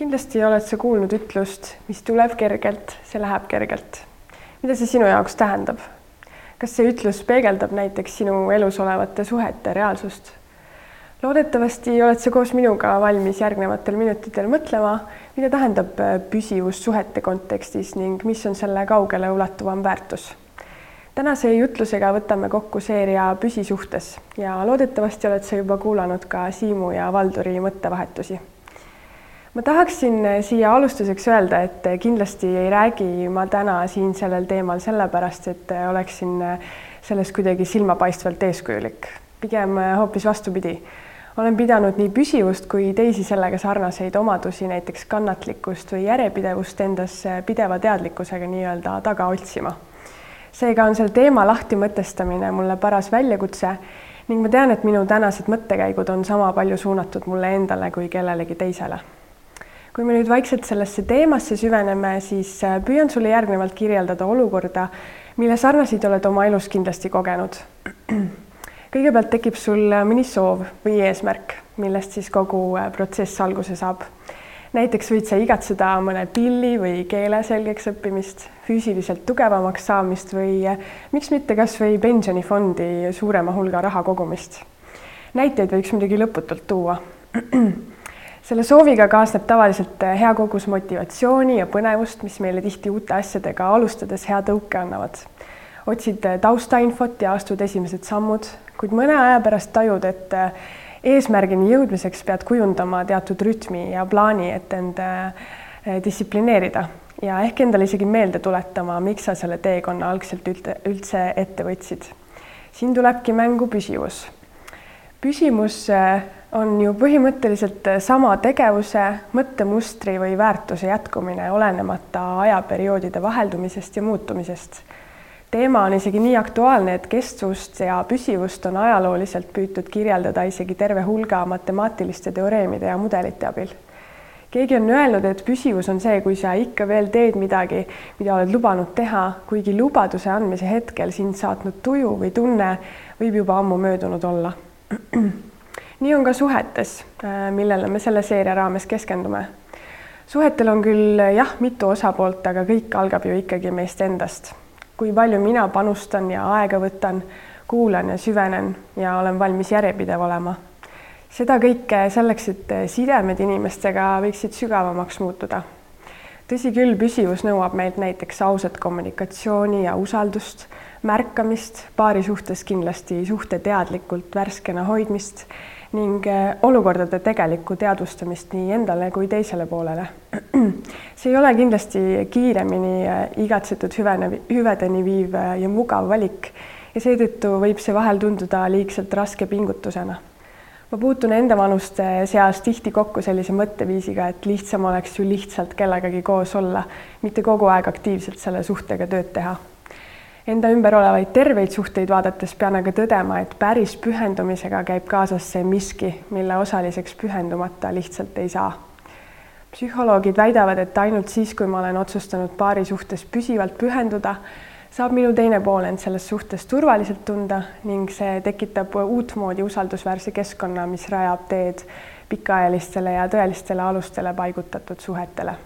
kindlasti oled sa kuulnud ütlust, mis tuleb kergelt, see läheb kergelt. mida see sinu jaoks tähendab? kas see ütlus peegeldab näiteks sinu elus olevate suhete reaalsust? loodetavasti oled sa koos minuga valmis järgnevatel minutitel mõtlema, mida tähendab püsivus suhete kontekstis ning mis on selle kaugele ulatuvam väärtus tänase jutlusega võtame kokku seeria Püsisuhtes ja loodetavasti oled sa juba kuulanud ka Siimu ja Valduri mõttevahetusi. Ma tahaksin siia alustuseks öelda, et kindlasti ei räägi ma täna siin sellel teemal sellepärast, et oleksin selles kuidagi silmapaistvalt eeskujulik, pigem hoopis vastupidi. olen pidanud nii püsivust kui teisi sellega sarnaseid omadusi, näiteks kannatlikkust või järjepidevust endas pideva teadlikkusega nii-öelda taga otsima seega on selle teema lahti mõtestamine mulle paras väljakutse ning ma tean, et minu tänased mõttekäigud on sama palju suunatud mulle endale kui kellelegi teisele. Kui me nüüd vaikselt sellesse teemasse süveneme, siis äh, püüan sulle järgnevalt kirjeldada olukorda, mille sarnaseid oled oma elus kindlasti kogenud. kõigepealt tekib sul mõni soov või eesmärk, millest siis kogu äh, protsess alguse saab näiteks võid sa igatseda mõne pilli või keele selgeks õppimist, füüsiliselt tugevamaks saamist või miks mitte kas või pensionifondi suurema hulga raha kogumist. näiteid võiks muidugi lõputult tuua. selle sooviga kaasneb tavaliselt eh, hea kogus motivatsiooni ja põnevust, mis meile tihti uute asjadega alustades hea tõuke annavad. otsid eh, taustainfot ja astud esimesed sammud, kuid mõne aja pärast tajud, et eesmärgini jõudmiseks pead kujundama teatud rütmi ja plaani, et end eh, distsiplineerida ja ehk endale isegi meelde tuletama, miks sa selle teekonna algselt üldse ette võtsid. siin tulebki mängu püsivus. Püsimus eh, on ju põhimõtteliselt sama tegevuse, mõttemustri või väärtuse jätkumine, olenemata ajaperioodide vaheldumisest ja muutumisest teema on isegi nii aktuaalne, et kestvust ja püsivust on ajalooliselt püütud kirjeldada isegi terve hulga matemaatiliste teoreemide ja mudelite abil. keegi on öelnud, et püsivus on see, kui sa ikka veel teed midagi, mida oled lubanud teha, kuigi lubaduse andmise hetkel sind saatnud tuju või tunne võib juba ammu möödunud olla. nii on ka suhetes, millele me selle seeria raames keskendume suhetel on küll jah, mitu osapoolt, aga kõik algab ju ikkagi meist endast kui palju mina panustan ja aega võtan, kuulan ja süvenen ja olen valmis järjepidev olema. seda kõike selleks, et sidemed inimestega võiksid sügavamaks muutuda. Tõsi küll, püsivus nõuab meilt näiteks ausat kommunikatsiooni ja usaldust, märkamist, paari suhtes kindlasti suhte teadlikult värskena hoidmist ning äh, olukordade tegelikku teadvustamist nii endale kui teisele poolele. see ei ole kindlasti kiiremini äh, igatsetud hüvene, hüvedeni viiv äh, ja mugav valik ja seetõttu võib see vahel tunduda liigselt raske pingutusena. Ma puutun enda vanuste seas tihti kokku sellise mõtteviisiga, et lihtsam oleks ju lihtsalt kellegagi koos olla, mitte kogu aeg aktiivselt selle suhtega tööd teha enda ümber olevaid terveid suhteid vaadates pean aga tõdema, et päris pühendumisega käib kaasas see miski, mille osaliseks pühendumata lihtsalt ei saa. psühholoogid väidavad, et ainult siis, kui ma olen otsustanud paari suhtes püsivalt pühenduda, saab minu teine pool end selles suhtes turvaliselt tunda ning see tekitab uutmoodi usaldusväärse keskkonna, mis rajab teed pikaajalistele ja tõelistele alustele paigutatud suhetele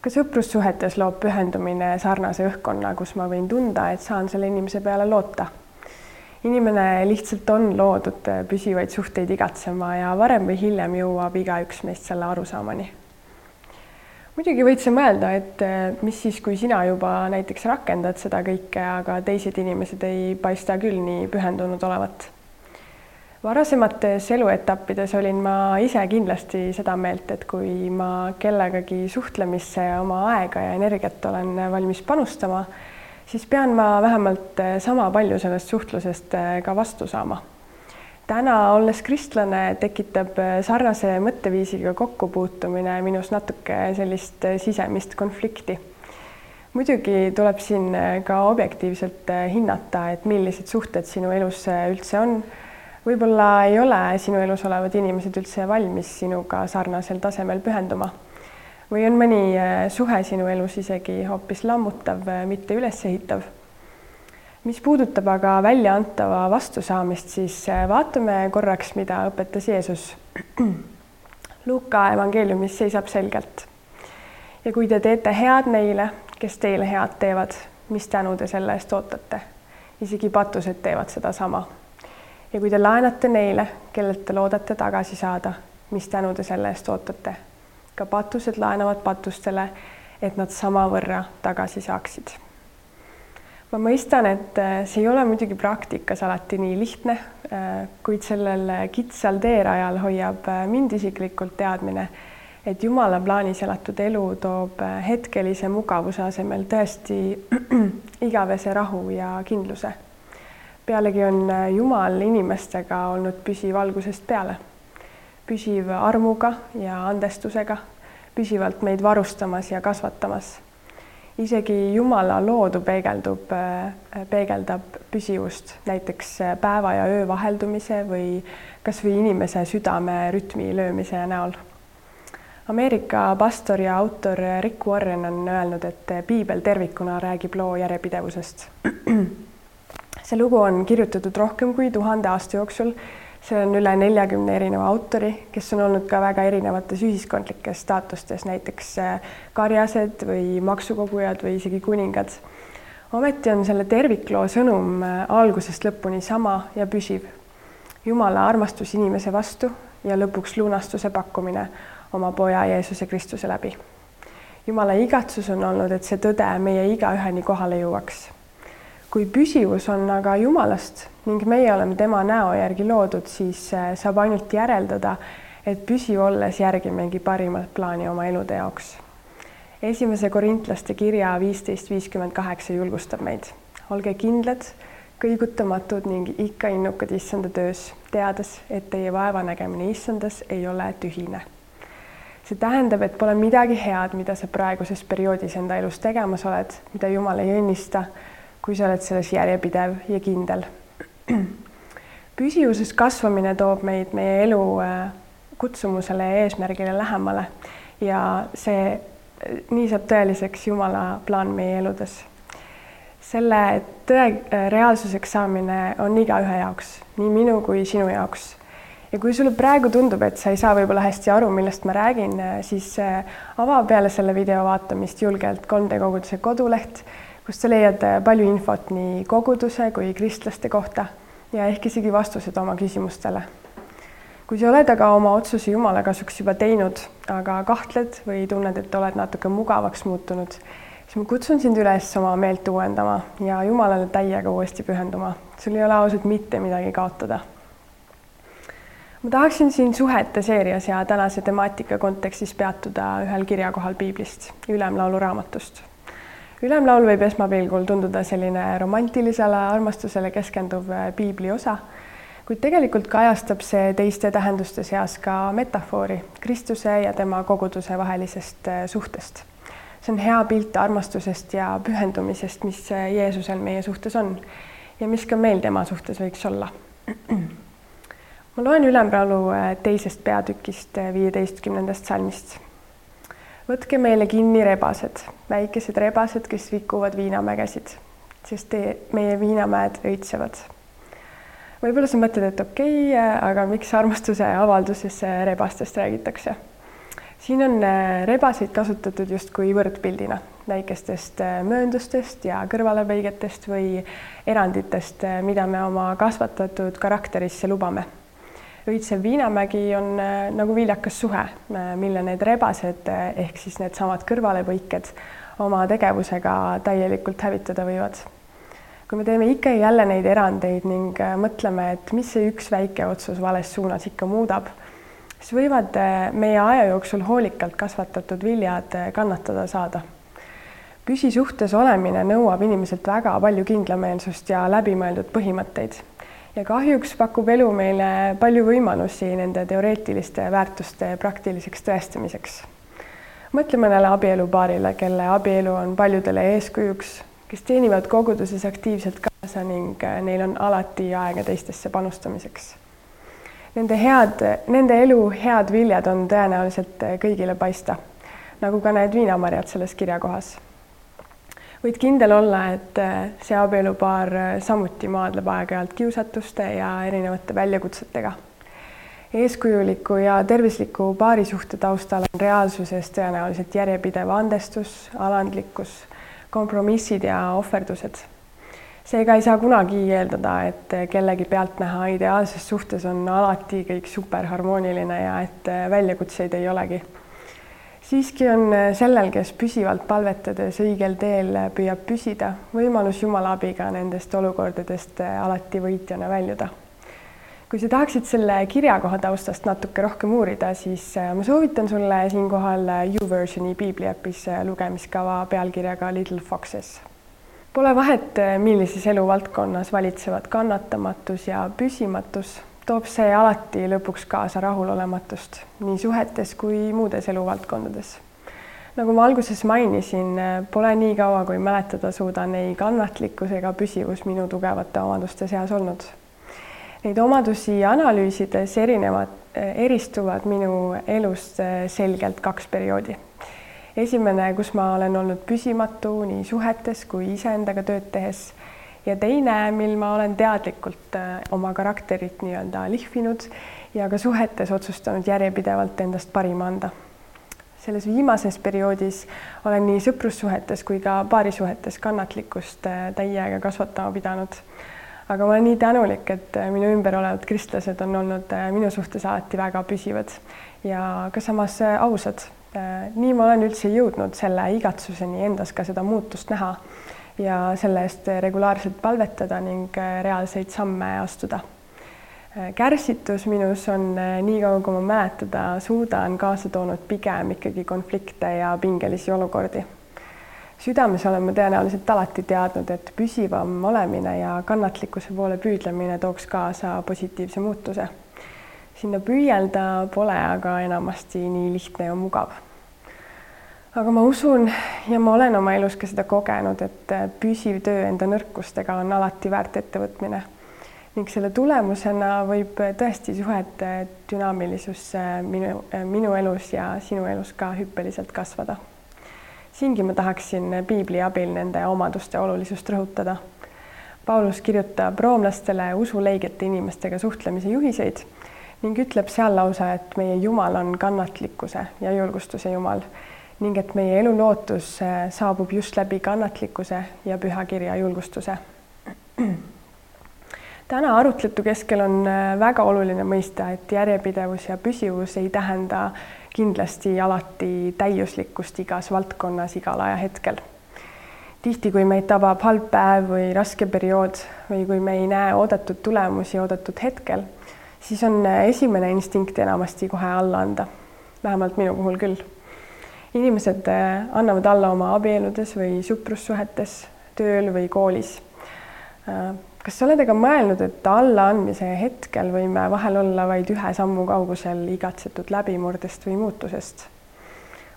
ka sõprussuhetes loob pühendumine sarnase õhkkonna, kus ma võin tunda, et saan selle inimese peale loota. inimene lihtsalt on loodud püsivaid suhteid igatsema ja varem või hiljem jõuab igaüks meist selle arusaamani. Muidugi võid sa mõelda, et mis siis, kui sina juba näiteks rakendad seda kõike, aga teised inimesed ei paista küll nii pühendunud olevat varasemates eluetappides olin ma ise kindlasti seda meelt, et kui ma kellegagi suhtlemisse oma aega ja energiat olen valmis panustama, siis pean ma vähemalt sama palju sellest suhtlusest ka vastu saama. Täna, olles kristlane, tekitab sarnase mõtteviisiga kokkupuutumine minus natuke sellist sisemist konflikti muidugi tuleb siin ka objektiivselt hinnata, et millised suhted sinu elus üldse on võib-olla ei ole sinu elus olevad inimesed üldse valmis sinuga sarnasel tasemel pühenduma. või on mõni äh, suhe sinu elus isegi hoopis lammutav, äh, mitte ülesehitav. Mis puudutab aga väljaantava vastusaamist, siis äh, vaatame korraks, mida õpetas Jeesus. Luuka evangeeliumis seisab selgelt. ja kui te teete head neile, kes teile head teevad, mis tänu te selle eest ootate? isegi patused teevad sedasama. ja kui te laenate neile, kellelt te loodate tagasi saada, mis tänu te selle eest ootate? ka patused laenavad patustele, et nad samavõrra tagasi saaksid ma mõistan, et äh, see ei ole muidugi praktikas alati nii lihtne, äh, kuid sellel kitsal teerajal hoiab äh, mind isiklikult teadmine, et Jumala plaanis elatud elu toob hetkelise mugavuse asemel tõesti igavese rahu ja kindluse. pealegi on Jumal inimestega olnud püsiv algusest peale, püsiv armuga ja andestusega, püsivalt meid varustamas ja kasvatamas isegi Jumala loodu peegeldub, äh, peegeldab püsivust, näiteks äh, päeva ja öö vaheldumise või kasvõi inimese südame rütmi löömise näol. Ameerika pastor ja autor Rick Warren on öelnud, et piibel tervikuna räägib loo järjepidevusest. see lugu on kirjutatud rohkem kui tuhande aasta jooksul seal on üle neljakümne erineva autori, kes on olnud ka väga erinevates ühiskondlikes staatustes, näiteks äh, karjased või maksukogujad või isegi kuningad. ometi on selle tervikloo sõnum äh, algusest lõpuni sama ja püsiv. Jumala armastus inimese vastu ja lõpuks lunastuse pakkumine oma poja Jeesuse Kristuse läbi. Jumala igatsus on olnud, et see tõde meie igaüheni kohale jõuaks kui püsivus on aga Jumalast ning meie oleme tema näo järgi loodud, siis äh, saab ainult järeldada, et püsiv olles järgimegi parimat plaani oma elude jaoks. esimese korintlaste kirja viisteist viiskümmend kaheksa julgustab meid, olge kindlad, kõigutamatud ning ikka innukad issanda töös, teades, et teie vaevanägemine issandas ei ole tühine. see tähendab, et pole midagi head, mida sa praeguses perioodis enda elus tegemas oled, mida Jumal ei õnnista kui sa oled selles järjepidev ja kindel. püsivuses kasvamine toob meid meie elu äh, kutsumusele ja eesmärgile lähemale ja see, nii saab tõeliseks Jumala plaan meie eludes. selle tõe äh, reaalsuseks saamine on igaühe jaoks, nii minu kui sinu jaoks ja kui sulle praegu tundub, et sa ei saa võib-olla hästi aru, millest ma räägin, äh, siis ava peale selle video vaatamist julgelt 3D koguduse koduleht kust sa leiad äh, palju infot nii koguduse kui kristlaste kohta ja ehk isegi vastused oma küsimustele. kui sa oled aga oma otsuse Jumala kasuks juba teinud, aga kahtled või tunned, et oled natuke mugavaks muutunud, siis ma kutsun sind üles oma meelt uuendama ja Jumalale täiega uuesti pühenduma. sul ei ole ausalt mitte midagi kaotada. ma tahaksin siin suhete seerias ja tänase temaatika kontekstis peatuda ühel kirjakohal piiblist, Ülemlaulu raamatust ülemlaul võib esmapilgul tunduda selline romantilisele armastusele keskenduv äh, piibli osa, kuid tegelikult kajastab see teiste tähenduste seas ka metafoori Kristuse ja tema koguduse vahelisest äh, suhtest. see on hea pilt armastusest ja pühendumisest, mis äh, Jeesusel meie suhtes on ja mis ka meil tema suhtes võiks olla. ma loen ülemlaulu teisest peatükist viieteistkümnendast salmist võtke meile kinni rebased, väikesed rebased, kes rikuvad viinamägesid, sest te, meie viinamäed õitsevad. võib-olla sa mõtled, et okei okay,, aga miks armastuse avalduses rebastest räägitakse? siin on äh, rebaseid kasutatud justkui võrdpildina väikestest äh, mööndustest ja kõrvalepõigetest või eranditest, äh, mida me oma kasvatatud karakterisse lubame Õitsev Viinamägi on äh, nagu viljakas suhe, äh, mille need rebased äh, ehk siis needsamad kõrvalepõiked oma tegevusega täielikult hävitada võivad. kui me teeme ikka ja jälle neid erandeid ning mõtleme, et mis see üks väike otsus vales suunas ikka muudab, siis võivad meie aja jooksul hoolikalt kasvatatud viljad kannatada saada. püsisuhtes olemine nõuab inimeselt väga palju kindlameelsust ja läbimõeldud põhimõtteid ja kahjuks pakub elu meile palju võimalusi nende teoreetiliste väärtuste praktiliseks tõestamiseks. mõtle mõnele abielupaarile, kelle abielu on paljudele eeskujuks, kes teenivad koguduses aktiivselt kaasa ning äh, neil on alati aega teistesse panustamiseks. Nende head, nende elu head viljad on tõenäoliselt äh, kõigile paista, nagu ka need viinamarjad selles kirjakohas võid kindel olla, et äh, see abielupaar äh, samuti maadleb aeg-ajalt kiusatuste ja erinevate väljakutsetega. eeskujuliku ja tervisliku paarisuhte taustal on reaalsuses tõenäoliselt järjepidev andestus, alandlikkus, kompromissid ja ohverdused. seega ei saa kunagi eeldada, et kellegi pealtnäha ideaalses suhtes on alati kõik superharmooniline ja et väljakutseid ei olegi. Siiski on sellel, kes püsivalt palvetades õigel teel püüab püsida, võimalus Jumala abiga nendest olukordadest alati võitjana väljuda kui sa tahaksid selle kirjakoha taustast natuke rohkem uurida, siis ma soovitan sulle siinkohal YouVersioni piibliäpis lugemiskava pealkirjaga Little Foxes. Pole vahet, millises eluvaldkonnas valitsevad kannatamatus ja püsimatus, toob see alati lõpuks kaasa rahulolematust nii suhetes kui muudes eluvaldkondades. nagu ma alguses mainisin, pole nii kaua, kui mäletada suudan, ei kannatlikkus ega püsivus minu tugevate omaduste seas olnud Neid omadusi analüüsides erinevad, eristuvad minu elus eh, selgelt kaks perioodi. esimene, kus ma olen olnud püsimatu nii suhetes kui iseendaga tööd tehes ja teine, mil ma olen teadlikult eh, oma karakterit nii-öelda lihvinud ja ka suhetes otsustanud järjepidevalt endast parima anda. selles viimases perioodis olen nii sõprussuhetes kui ka paarisuhetes kannatlikkust eh, täiega kasvatama pidanud aga ma olen nii tänulik, et äh, minu ümber olevad kristlased on olnud äh, minu suhtes alati väga püsivad ja ka samas äh, ausad. nii ma olen üldse jõudnud selle igatsuseni endas ka seda muutust näha ja selle eest regulaarselt palvetada ning reaalseid samme astuda. kärsitus minus on niikaua, kui ma mäletada suudan, kaasa toonud pigem ikkagi konflikte ja pingelisi olukordi südames olen ma tõenäoliselt alati teadnud, et püsivam olemine ja kannatlikkuse poole püüdlemine tooks kaasa positiivse muutuse. sinna püüelda pole aga enamasti nii lihtne ja mugav. Aga ma usun ja ma olen oma elus ka seda kogenud, et püsiv töö enda nõrkustega on alati väärt ettevõtmine. Ning selle tulemusena võib tõesti suhete dünaamilisus minu, minu elus ja sinu elus ka hüppeliselt kasvada. Siingi ma tahaksin piibli abil nende omaduste olulisust rõhutada. Paulus kirjutab roomlastele usuleigete inimestega suhtlemise juhiseid ning ütleb seal lausa, et meie Jumal on kannatlikkuse ja julgustuse Jumal ning et meie elu lootus saabub just läbi kannatlikkuse ja pühakirja julgustuse. täna arutletu keskel on väga oluline mõista, et järjepidevus ja püsivus ei tähenda kindlasti alati täiuslikkust igas valdkonnas igal ajahetkel. tihti, kui meid tabab halb päev või raske periood või kui me ei näe oodatud tulemusi oodatud hetkel, siis on esimene instinkt enamasti kohe alla anda. vähemalt minu puhul küll. Inimesed eh, annavad alla oma abieludes või sõprussuhetes, tööl või koolis äh, kas sa oled aga mõelnud, et allaandmise hetkel võime vahel olla vaid ühe sammu kaugusel igatsetud läbimurdest või muutusest?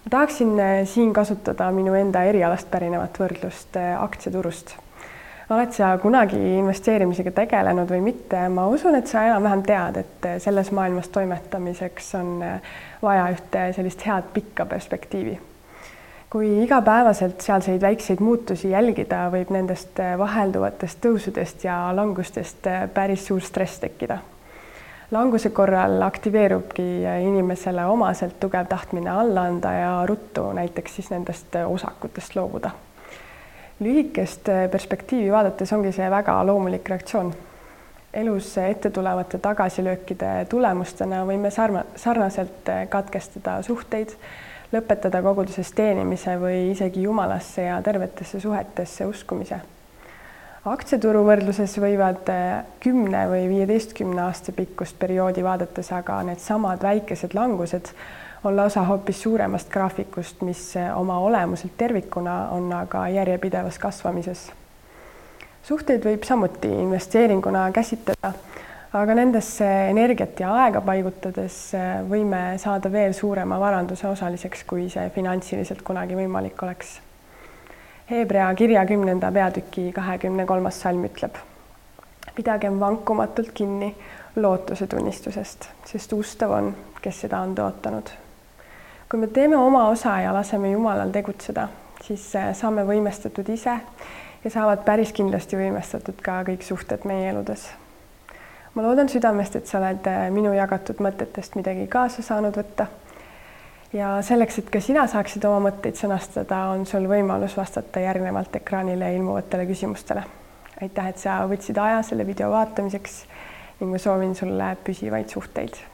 ma tahaksin eh, siin kasutada minu enda erialast pärinevat võrdlust aktsiaturust. Oled sa kunagi investeerimisega tegelenud või mitte, ma usun, et sa enam-vähem tead, et eh, selles maailmas toimetamiseks on vaja ühte sellist head pikka perspektiivi kui igapäevaselt sealseid väikseid muutusi jälgida, võib nendest äh, vahelduvatest tõusudest ja langustest päris suur stress tekkida. languse korral aktiveerubki inimesele omaselt tugev tahtmine alla anda ja ruttu näiteks siis nendest osakutest loobuda. Lühikest perspektiivi vaadates ongi see väga loomulik reaktsioon. elus ette tulevate tagasilöökide tulemustena võime sarna, sarnaselt katkestada suhteid lõpetada koguduses teenimise või isegi jumalasse ja tervetesse suhetesse uskumise. aktsiaturu võrdluses võivad eh, kümne või viieteistkümne aasta pikkust perioodi vaadates aga needsamad väikesed langused olla osa hoopis suuremast graafikust, mis eh, oma olemuselt tervikuna on aga järjepidevas kasvamises. suhteid võib samuti investeeringuna käsitleda aga nendesse energiat ja aega paigutades äh, võime saada veel suurema varanduse osaliseks, kui see finantsiliselt kunagi võimalik oleks. Hebra kirja kümnenda peatüki kahekümne kolmas salm ütleb. pidagem vankumatult kinni lootuse tunnistusest, sest ustav on, kes seda on tõotanud. Kui me teeme oma osa ja laseme Jumalal tegutseda, siis äh, saame võimestatud ise ja saavad päris kindlasti võimestatud ka kõik suhted meie eludes ma loodan südamest, et sa oled äh, minu jagatud mõtetest midagi kaasa saanud võtta. ja selleks, et ka sina saaksid oma mõtteid sõnastada, on sul võimalus vastata järgnevalt ekraanile ilmuvatele küsimustele. aitäh, et sa võtsid aja selle video vaatamiseks ning ma soovin sulle püsivaid suhteid